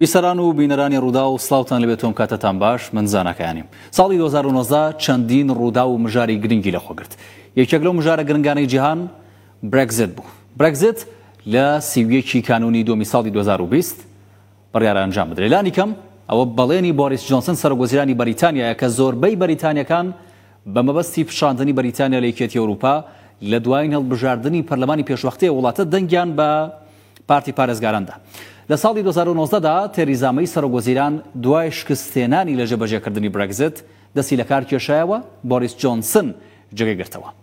بیسەران و بینەرانی ڕوودا و سلااوان لەبێت تۆم کاتتان باش من زانەکەیانیم ساڵی 2009 چەندین ڕوودا و مژاری گرنگی لە خۆگرت یەکێک لەو مژارە گرنگانەی جیهان برگزت بوو برگزت لە سیویەکی کانونی دومی ساڵی 2020 بڕیارە ئەنجام بدرێت. لانیکەم ئەوە بەڵێنی بۆریس جۆنسن سەرۆک وەزیرانی بەریتانیایە کە زۆربەی بەریتانیەکان بە مەبەستی پیشاندنی بەریتانیا لە یەکێتی ئەوروپا لە دواین هەڵبژاردنی پەرلەمانی پێشوەختەی ئەو وڵاتە دەنگیان بە پارتی پارێزگاران دا. لە ساڵی دوو هەزار و نۆزدە دا تێریزا مەی سەرۆک وەزیران دوای شکستهێنانی لە جێبەجێکردنی برێگزت دەستی لە کار کێشایەوە، بۆریس جۆنسن جێگەی گرتەوە.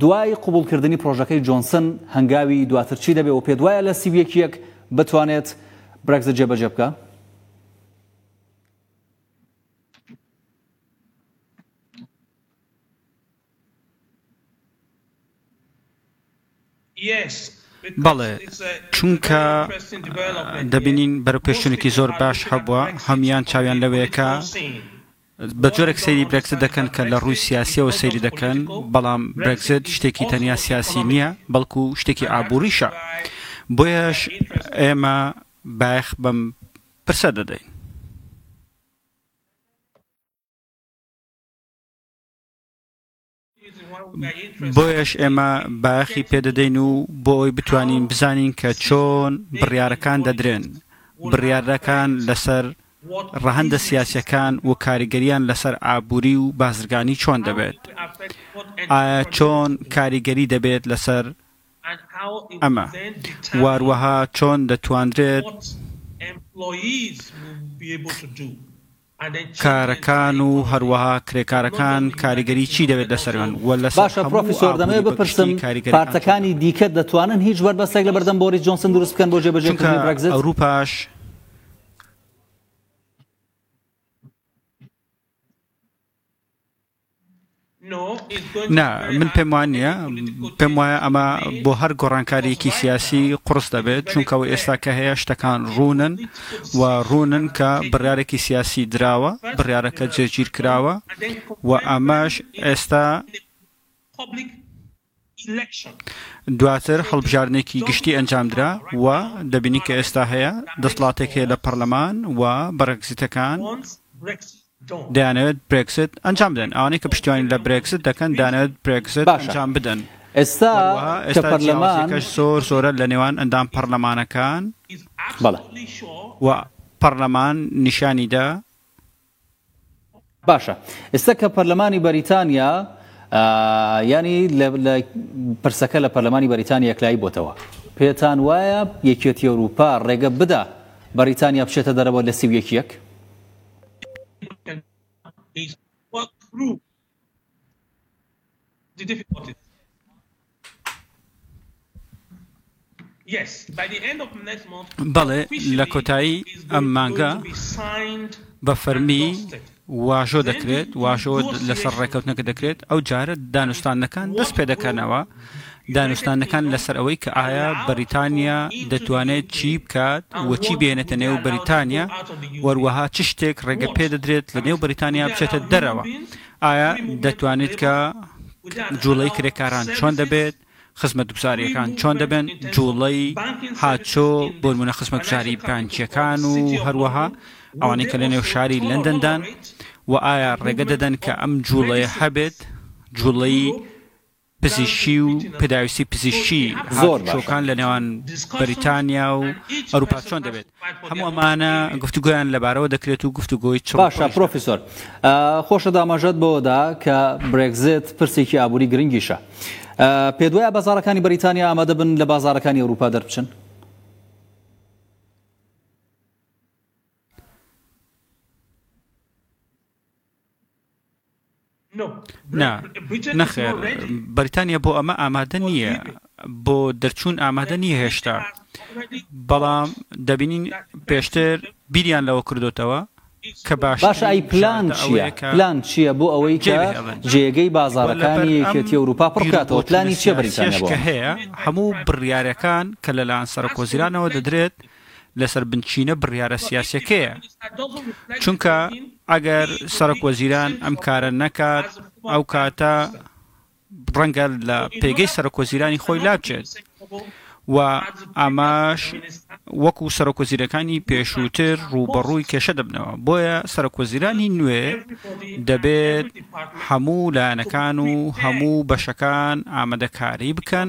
دوای قبوڵکردنی پڕۆژەکەی جۆنسن هەنگاوی دواتر چی دەبێت و پێتوایە لە سی و یەک یەک بتوانێت برێکزت جێبەجێ بکە؟ بەڵێ، چونکە دەبینین بەرەوپێشچوونێکی زۆر باش هەبووە، هەموویان چاویان لەوەیە کە بە جۆرێک سەیری برێکزت دەکەن کە لە ڕووی سیاسییەوە سەیری دەکەن، بەڵام برێکزت شتێکی تەنیا سیاسی نییە، بەڵکو شتێکی ئابووریشە، بۆیەش ئێمە بایەخ بەم پرسە دەدەین. بۆیەش ئێمە بایەخی پێدەدەین و بۆ ئەوی بتوانین بزانین کە چۆن بڕیارەکان دەدرێن بڕیارەکان لەسەر ڕەهەندە سیاسەکان و کاریگەریان لەسەر ئابووری و بازرگانی چۆن دەبێت ئایا چۆن کاریگەری دەبێت لەسەر ئەمە واروەها چۆن دەتوانرێت کارەکان و هەروەها کرێکارەکان کاریگەری چی دەبێت لەسەریان و لەسەر باشە هەموو پرۆفیسۆر ئابووری دەمەوێت بەگشتی بپرسم کاریگەریەکان چۆن پارتەکانی دەبن دیکە دەتوانن هیچ بەربەستێک لەبەردەم بۆریس جۆنسن دروست بکەن بۆ جێبەجێ چونکە کردنی برێگزت؟ ئەوروپاش نا، من پێم وا نییە. پێم وایە ئەمە بۆ هەر گۆڕانکارییەکی سیاسی قوڕس دەبێت، چونکە ئەوە ئێستا کە هەیە شتەکان ڕوونن و ڕوونن کە بڕیارێکی سیاسی دراوە، بڕیارەکە جێگیر کراوە و ئەمەش ئێستا. دواتر هەڵبژاردنێکی گشتی ئەنجامدرا و دەبینین کە ئێستا هەیە دەسڵاتێک هەیە لە پەڕلەمان و بڕێکزیتەکان دەیانەوێت برێکزت ئەنجام بدەن ئەوانەی کە پشتیوانی لە برێکزت دەکەن دەیانەوێت برێکزت ئەنجام بدەن ئێستا ئێستا پەرلەمانەکەش زۆر زۆرە لە نێوان ئەندام پەڕلەمانەکان و پەڕلەمان نیشانی دا باشە ئێستا کە پەرلەمانی بەریتانیا ینی پرسەکە لە پەرلەمانی بەریتانی یەکلایی بۆتەوە پێتان وایە یەکێتی ئەوروپا ڕێگە بدا بەریتانیا بچێتە دەرەوە لە سی یەکیەک بەڵێ لە کۆتایی ئەم مانگە بە فەرمی واژۆ دەکرێت واژۆ لەسەر ڕێکەوتنەکە دەکرێت ئەو جارە دانوستاندنەکان دەست پێ دەکەنەوە. دانوستانەکان لەسەر ئەوەی کە ئایا بەریتانیا دەتوانێت چی بکات و چی بێنێتە نێو بەریتانیا وەروەها چ شتێک ڕێگە پێ دەدرێت لە نێو بەریتانیا بچێتە دەرەوە ئایا دەتوانێت کە جوڵەی کرێکاران چۆن دەبێت خزمەت گوزاریەکان چۆن دەبێن جوڵەی هاچۆ بۆنمونە خزمەت گوزاری پانچیەکان و هەروەها ئەوانەی کە لە نێو شاری لەندەندان و ئایا ڕێگە دەدەن کە ئەم جوڵەیە هەبێت جوڵەی پزیشکی و پێداویستی پزیشکی هاتوچۆکان لە نێوان بەریتانیا و ئەرووپا چۆن دەبێت؟ هەموو ئەمانە گفتوگۆیان لەبارەوە دەکرێت و گفتوگۆی چڕ باشە پرۆفیسۆر خۆشە داماژەت بەوەدا کە برێگزت پرسێکی ئابووری گرنگیشە پێدوای بازارەکانی بەریتانیا ئامادە بن لە بازارەکانی ئەوروپا دەربچن نا، نەخێر، بەریتانیا بۆ ئەمە ئامادە نییە، بۆ دەرچوون ئامادە نییە هێشتا، بەڵام دەبینین پێشتر بیریان لەوە کردۆتەوە کە باشترین شارەکە ئەوەیە کە جێگەی بازاڕەکانی یەکێتی ئەوروپا پڕ بکاتەوە. باشە ئەی پلان چییە؟ پلان چییە بۆ ئەوەی کە جێگەی بازاڕەکانی یەکێتی ئەوروپا پڕ بکاتەوە؟ پلانی چییە بەریتانیا بۆ ئەمە؟ بیرو بۆچوونە سیاسییەکە هەیە، هەموو بڕیارەکان کە لەلایەن سەرۆکوەزیرانەوە دەدرێت، لەسەر بنچینە بڕیارە سیاسیەکەیە چونکە ئەگەر سەرک وەزیران ئەم کارە نەکات ئەو کاتە ڕەنگە لە پێگەی سەرکۆزیرانی خۆی لابچێت و ئاماش وەکو سەرۆکۆزیرەکانی پێشووتر ڕووبەڕووی کێشە دەبنەوە بۆیە سەرۆکۆزیرانی نوێ دەبێت هەموو لایەنەکان و هەموو بەشەکان ئامادەکاری بکەن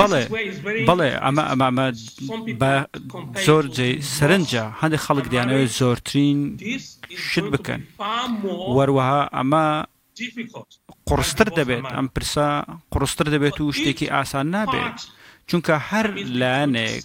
بەڵێ بەڵێ ئەمە ئەمامە بە زۆر جێ سەرنجە هەندێک خەڵک دیانەوێت زۆرترین شت بکەن وەروەها ئەمە قڕستر دەبێت ئەم پرسە قڕستر دەبێت و شتێکی ئاسان نابێت چونکە هەر لایەنێک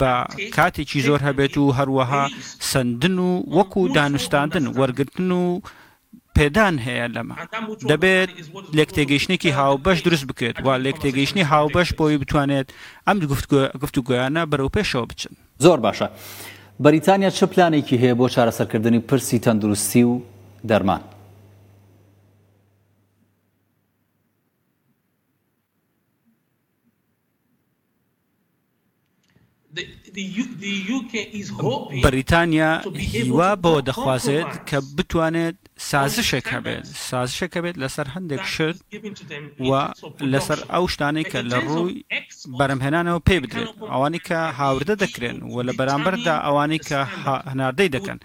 با کاتێکی زۆر هەبێت و هەروەها سەندن و وەکو دانوستاندن وەرگرتن و پێدان هەیە لەمە دەبێت لێکتێگەیشتێکی هاوبەش دروست بکرێت و لێکتێگەیشتنی هاوبەش بۆی بتوانێت ئەم گفتو گویانە بەرەو پێشەوە بچن زۆر باشە بەریتانیا چ پلانێکی هەیە بۆ چارەسەرکردنی پرسی تەندروستی و دەرمان بەریتانیا هیوا بەوە دەخوازێت کە بتوانێت سازشێک هەبێت سازشێک هەبێت لەسەر هەندێک شت و لەسەر ئەو شتانەی کە لە ڕووی بەرەمهێنانەوە پێ بدرێت ئەوانی کە هاوردە دەکرێن و لە بەرامبەردا ئەوانەی کە هەناردەی دەکەن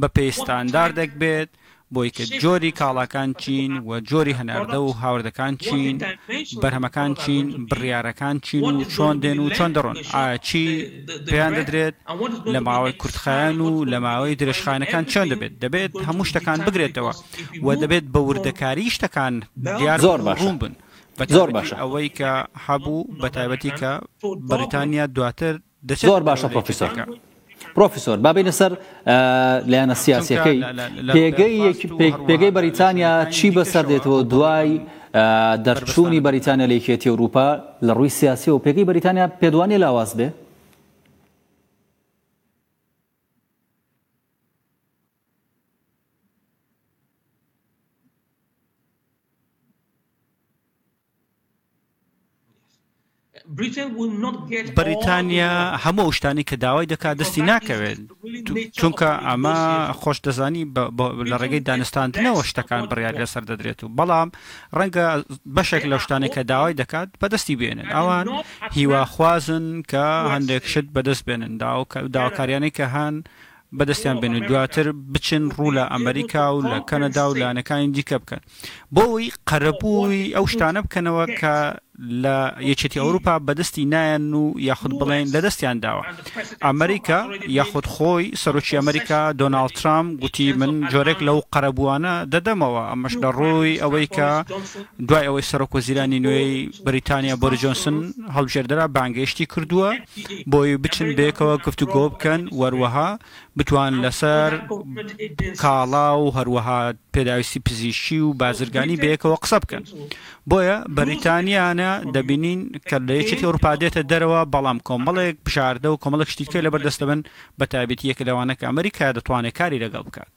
بە پێستاندار دەکبێت بۆی کە جۆری کاڵاکان چین و جۆری هەناردە و هاوردەکان چین، بەرهەمەکان چین، بڕیارەکان چین و چۆن دێن و چۆن دەڕۆن، ئایا چی پێیان دەدرێت لە ماوەی کورتخایەن و لە ماوەی درێژخایەنەکان چۆن دەبێت، دەبێت هەموو شتەکان بگرێتەوە و دەبێت بە وردەکاریی شتەکان دیار و ڕوون بن، بە تایبەتی ئەوەی کە هەبوو، بە تایبەتی کە بەریتانیا دواتر زۆر باشە پڕۆفیسۆر. پڕۆفیسۆر با بێینە سەر لایەنە سیاسیەکەی پێگەی بەریتانیا چی بەسەر دێتەوە دوای دەرچوونی بەریتانیا لە یەکێتی ئەوروپا لە ڕووی سیاسی و پێگەی بەریتانیا پێدوانی لاواز بێ بەریتانیا هەموو ئەو شتانی کە داوای دەکات دەستی ناکەوێت چونکە ئەمە خۆش دەزانی لە ڕێگەی دانستاندنەوە شتەکان بڕیار لەسەر دەدرێت و بەڵام ڕەنگە بەشێک لە شتانی کە داوای دەکات بەدەستی بێنن ئەوان هیواخوازن کە هەندێک شت بەدەست بێنن داوکە داواکاریانی کە هەن بەدەستیان بێن و دواتر بچن ڕوو لە ئەمریکا و لە کەنەدا و لایەنەکانی دیکە بکەن بۆ ئەوەی قەرەبووی ئەو شتانە بکەنەوە کە لە یەکێتی ئەوروپا بەدەستی نایەن و یاخود بڵێن لە دەستیان داوە ئەمریکا یاخود خۆی سەرۆکی ئەمریکا دۆناالد ترام گوتی من جۆرێک لەو قەرەبووانە دەدەمەوە ئەمەش لە ڕووی ئەوەی کە دوای ئەوەی سەرۆک وەزیرانی نوێی بریتانیا بۆری جۆنسن هەڵبژێردرا بانگێشتی کردووە بۆی بچن بەیەکەوە گفتوگۆ بکەن و هەروەها بتوان لەسەر کاڵا و هەروەها پێداویستی پزیشکی و بازرگانی بەیەکەوە قسە بکەن بۆیە بەریتانیانە دەبینین کە لە یەکێتی ئەوروپا دێتە دەرەوە بەڵام کۆمەڵێک بژاردە و کۆمەڵێک شتی تر لەبەردەست دەبن بەتایبەتی یەکە لەوانە کە ئەمریکایە دەتوانێت کاری لەگەڵ بکات.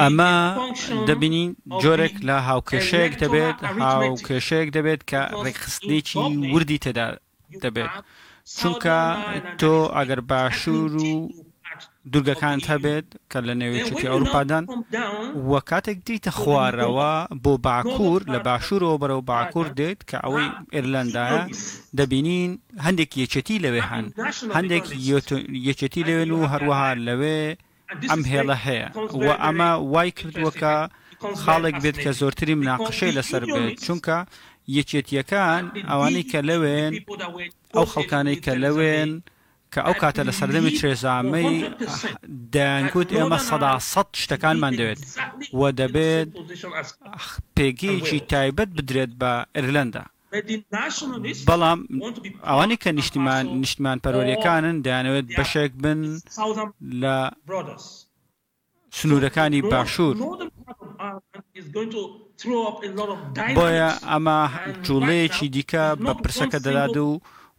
ئەمە دەبینین جۆرێک لە هاوکێشەیەک دەبێت، هاوکێشەیەک دەبێت کە ڕێکخستنێکی وردی تێدا دەبێت، چونکە تۆ ئەگەر باشوور و دوورگەکانت هەبێت کە لە نێوەچووی ئەوروپادان و کاتێک دیتە خوارەوە بۆ باکوور لە باشوورەوە بەرەو باکوور دێت کە ئەوەی ئێرلندایە دەبینین هەندێک یەکێتی لەوێ هەن هەندێک یەکێتی لەوێن و هەروەها لەوێ ئەم هێڵە هەیە و ئەمە وای کردووە کە خاڵێک بێت کە زۆرتری مناقشەی لەسەر بێت چونکە یەکێتییەکان ئەوانەی کە لەوێن ئەو خەڵکانەی کە لەوێن کە ئەو کاتە لە سەردەمی چێزامەی دەیانگوت ئێمە سەدا سەد شتەکانمان دەوێت و دەبێت پێگەیەکی تایبەت بدرێت بە ئێرلەندا بەڵام ئەوانەی کە نیشتیمان نیشتمان پەروەریەکانن دەیانەوێت بەشێک بن لە سنوورەکانی باشوور بۆیە ئەمە جوڵەیەکی دیکە بە پرسەکە دەدات و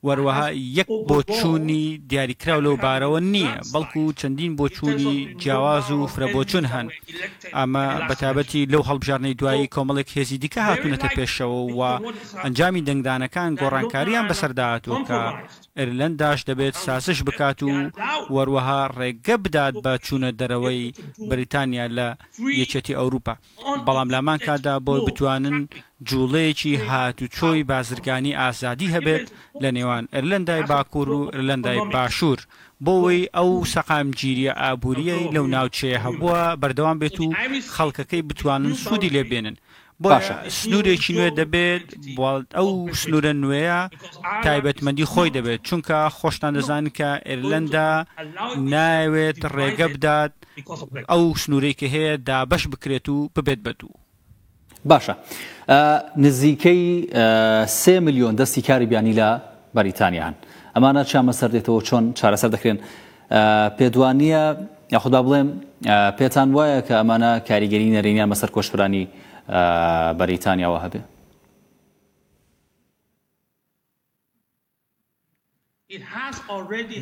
وەروەها یەک بۆچوونی دیاریکراو لەو بارەوە نییە، بەڵکو چەندین بۆچوونی جیاواز و فرەبۆچوون هەن، ئەمە بەتابەتی لەو هەڵبژاردنەی دوایی کۆمەڵێک هێزی دیکە هاتوونەتە پێشەوە و ئەنجامی دەنگدانەکان گۆڕانکارییان بەسەردا هاتووە کە ئێرلەنداش دەبێت سازش بکات و وەروەها ڕێگە بدات بە چوونە دەرەوەی بەریتانیا لە یەکێتی ئەوروپا. بەڵام لەهەمان کاتدا بۆ بتوانن جوڵەیەکی هاتوچۆی بازرگانی ئازادی هەبێت لە نێوان ئێرلەندای باکور و ئێرلەندای باشور بۆوەی ئەو سەقامگیریە ئابوریەی لەو ناوچەیە هەبوە بەردەوام بێت و خەڵکەکەی بتوانن سودی لێ بێنن باشە سنورێکی نوێ دەبێت بەڵد ئەو سنورە نوێیە تایبەتمەندی خۆی دەبێت چونکە خۆشتان دەزانن کە ئێرلەندا ناوێت ڕێگە بدات ئەو سنوورەی کە هەیە دابەش بکرێت و ببێت بە دوو. باشە نزیکەی سێ ملیۆن دەستی کاری بیانی لە بەریتانیا هەن ئەمانە چیان بەسەر دێتەوە چۆن چارەسەر دەکرێن پێدوانیە یاخدا بڵێم پێتان وایە کە ئەمانە کاریگەری نەرێنیان بەسەر کۆشبرانی بەریتانیاوە هەبێ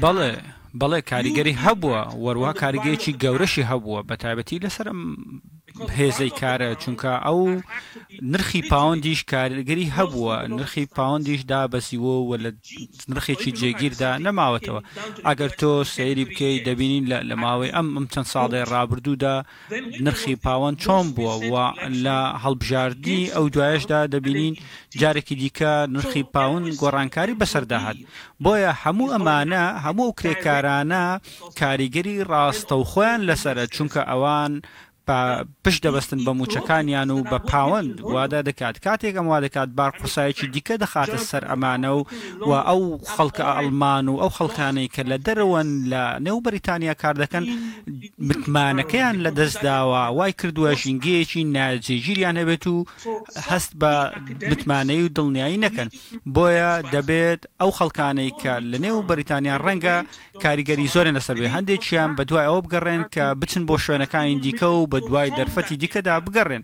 بەڵێ بەڵێ کاریگەری هەبووە وەروا کاریگەیەکی گەورەشی هەبووە بەتایبەتی لەسەر ئەم هێزەی کارە چونکە ئەو نرخی پاوەندیش کارگەری هەبووە نرخی پاوەندیش دابەزیوە و لە نرخێکی جێگیردا نەماوەتەوە ئەگەر تۆ سەیری بکەیت دەبینین لە ماوەی ئەم ئەم چەند ساڵێ ڕابردوودا نرخی پاوەند چۆن بووە و لە هەڵبژاردنی ئەو دوایەشدا دەبینین جارێکی دیکە نرخی پاوەند گۆڕانکاری بەسەردا هات، بۆیە هەموو ئەمانە، هەموو ئەو کرێکارانە کاریگەری ڕاستەوخۆیان لەسەرە، چونکە ئەوان پشت دەبەستن بە مووچەکانیان و بە پاوەند وادە دەکات، کاتێک ئەمە وا دەکات بار قورساییەکی دیکە دەخاتە سەر ئەمانە و ئەو خەڵکە ئەڵمان و ئەو خەڵکانەی کە لە دەرەوەن لە نێو بەریتانیا کار دەکەن، متمانەکەیان لەدەستداوە وای کردووە ژینگەیەکی ناجێگیریان هەبێت و هەست بە متمانەی و دڵنیایی نەکەن بۆیە دەبێت ئەو خەڵکانەی کە لە نێو بەریتانیا ڕەنگە کاریگەری زۆرن لەسەر بێ هەندێکیان بە دوای ئەوە بگەڕێن کە بچن بۆ شوێنەکانی دیکە و بە دوای دەرفەتی دیکەدا بگەڕێن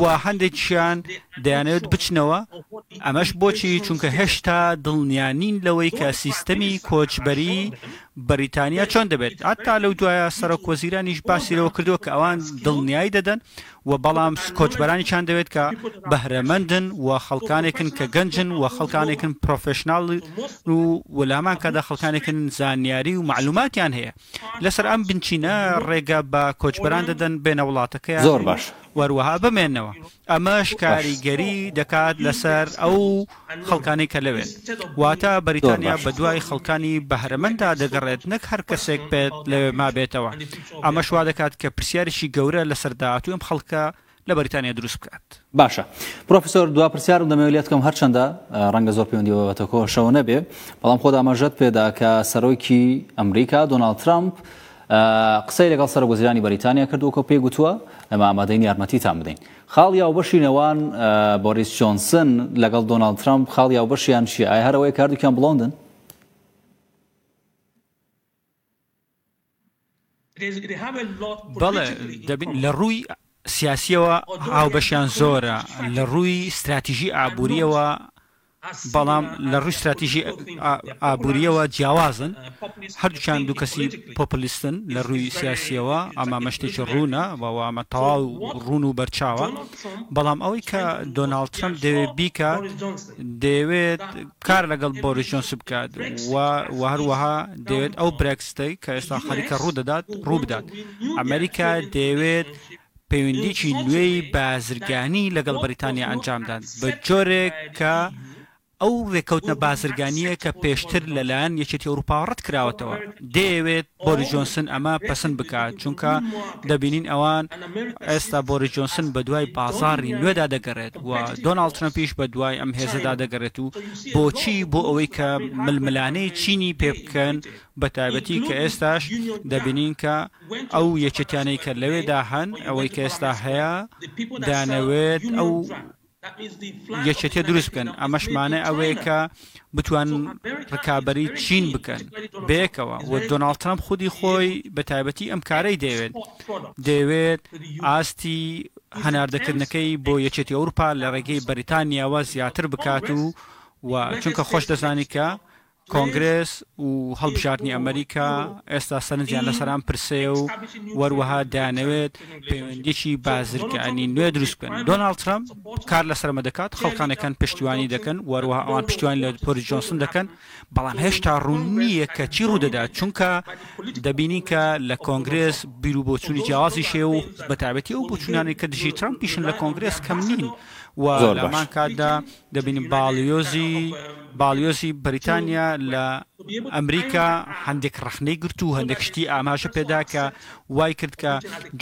و هەندێکیان دەیانێت بچنەوە ئەمەش بۆچی چونکە هێشتا دڵنیانین لەوەی کە سیستەمی کۆچبەری بەریتانیا چۆن دەبێت، هەتا لەو دوایە سەرۆک وەزیرانیش باسی لەوە کردووە کە ئەوان دڵنیایی دەدەن و بەڵام کۆچبەرانیشان دەوێت کە بەهرەمەندن و خەڵکانێکن کە گەنجن و خەڵکانێکن پرۆفێشناڵ و لە هەمان کاتدا خەڵکانێکن زانیاری و مەعلوماتیان هەیە لەسەر ئەم بنچینە ڕێگە بە کۆچبەران دەدەن بێنە وڵاتەکەیان و هەروەها بمێنەوە. ئەمەش کاریگەری دەکات لەسەر ئەو خەڵکانەی کە لەوێن. واتە بەریتانیا بەدوای خەڵکانی بەهرەمەندا دەگەڕێت نەک هەر کەسێک بێت لەوێ مابێتەوە. ئەمەش وا دەکات کە پرسیارێکی گەورە لەسەر داهاتووی ئەم خەڵکە لە بەریتانیا دروست بکات. باشە پرۆفیسۆر دوا پرسیارم دەمەوێت لێت بکەم هەرچەندە رەنگە زۆر پەیوەندی بە بەتەکۆشەوە نەبێ بەڵام خۆت ئاماژەت پێدا کە سەرۆکی ئەمریکا دۆناڵد ترەمپ قسەی لەگەڵ سەرۆک وەزیرانی بەریتانیا کردووە کە پێی گوتووە ئێمە ئامادەین یارمەتیتان بدەین. خاڵی هاوبەشی نێوان بۆریس جۆنسن لەگەڵ دۆناڵد ترەمپ، خاڵی هاوبەشیان چییە؟ ئایا هەر ئەوەیە کە هەردووکیان بڵۆندن؟ بەڵێ، دەبین. لە ڕووی سیاسییەوە هاوبەشیان زۆرە، لە ڕووی ستراتیژی ئابوورییەوە، بەڵام لە ڕووی ستراتیژی ئابوورییەوە جیاوازن، هەردووکیان دوو کەسی پۆپلیستن لە ڕووی سیاسییەوە، ئەمامە شتێکی ڕوونە و ئەمە تەواو ڕوون و بەرچاوە، بەڵام ئەوەی کە دۆناڵد ترەمپ دەیەوێت بیکات، دەیەوێت کار لەگەڵ بۆریس جۆنسن بکات و هەروەها دەیەوێت ئەو برێکزیتەی کە ئێستا خەریکە ڕوو دەدات، ڕوو بدات، ئەمەریکا دەیەوێت پەیوەندییەکی نوێی بازرگانی لەگەڵ بەریتانیا ئەنجامدان، بە جۆرێک کە ئەو رێککەوتنە بازرگانییە کە پێشتر لەلایەن یەکێتی ئەوروپاوە رەتکراوەتەوە، دەیەوێت بۆریس جۆنسن ئەمە پەسند بکات، چونکە دەبینین ئەوان ئێستا بۆریس جۆنسن بەدوای بازاڕی نوێدا دەگەڕێت و دۆناڵد ترەمپیش بەدوای ئەم هێزەدا دەگەڕێت و بۆچی بۆ ئەوەی کە ململانێی چینی پێبکەن، بەتایبەتی کە ئێستاش دەبینین کە ئەو یەکێتیانەی کە لەوێدا هەن، ئەوەی کە ئێستا هەیە، دەیانەوێت ئەو یەکێتیە دروست بکەن، ئەمەش مانای ئەوەیە کە بتوانن ڕکابەری چین بکەن بەیەکەوە و دۆناڵد ترەمپ خودی خۆی بە تایبەتی ئەم کارەی دەیەوێت، دەیەوێت ئاستی هەناردەکردنەکەی بۆ یەکێتی ئەوروپا لە ڕێگەی بەریتانیاوە زیاتر بکات و و چونکە خۆش دەزانی کە کۆنگرێس و هەڵبژاردنی ئەمەریکا ئێستا سەرنجیان لەسەر ئەم پرسەیە و وەروەها دەیانەوێت پەیوەندیی بازرگانی نوێ دروست بکەن دۆناڵد ترەمپ کار لەسەرمە دەکات خەڵکانەکان پشتیوانی دەکەن وەروەها ئەوان پشتیوان لە پۆری جۆنسن دەکەن بەڵام هێشتا ڕوون نییە کە چی ڕوودەدات چونکە دەبینی کە لە کۆنگرێس بیر و بۆچوونی جیاوازی شێ و بەتابەتی ئەو بچوونانی کە دژی ترەمپ پیشن لە کۆنگرێس کەم نین و لەمان کاتدا دەبینین باڵیۆزی باڵیۆزی بەریتانیا لە ئەمریکا هەندێک ڕەخنەی گرت و هەندێک شتی ئاماژە پێدا کە وای کرد کە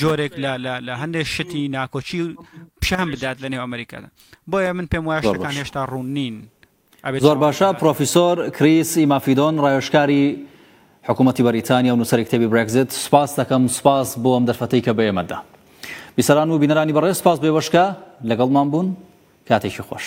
جۆرێک لە لە هەندێک شتی ناکۆچی پیشان بدات لە نێو ئەمریکادا بۆیە من پێم وایە شتەکان هێشتا ڕوون نین زۆر باشە پرۆفیسۆر کریس ئیمافیدۆن ڕایۆشکاری حکوومەتتی بەریتانیا و نووسەری کتێبی برێکزت سپاس دەکەم سپاس بۆ ئەم دەرفەتەی کە بە ئێمەدا بیسەران و بینەرانی بەڕێز سپاس بێ بەشکە لەگەڵمان بوون کاتێکی خۆش.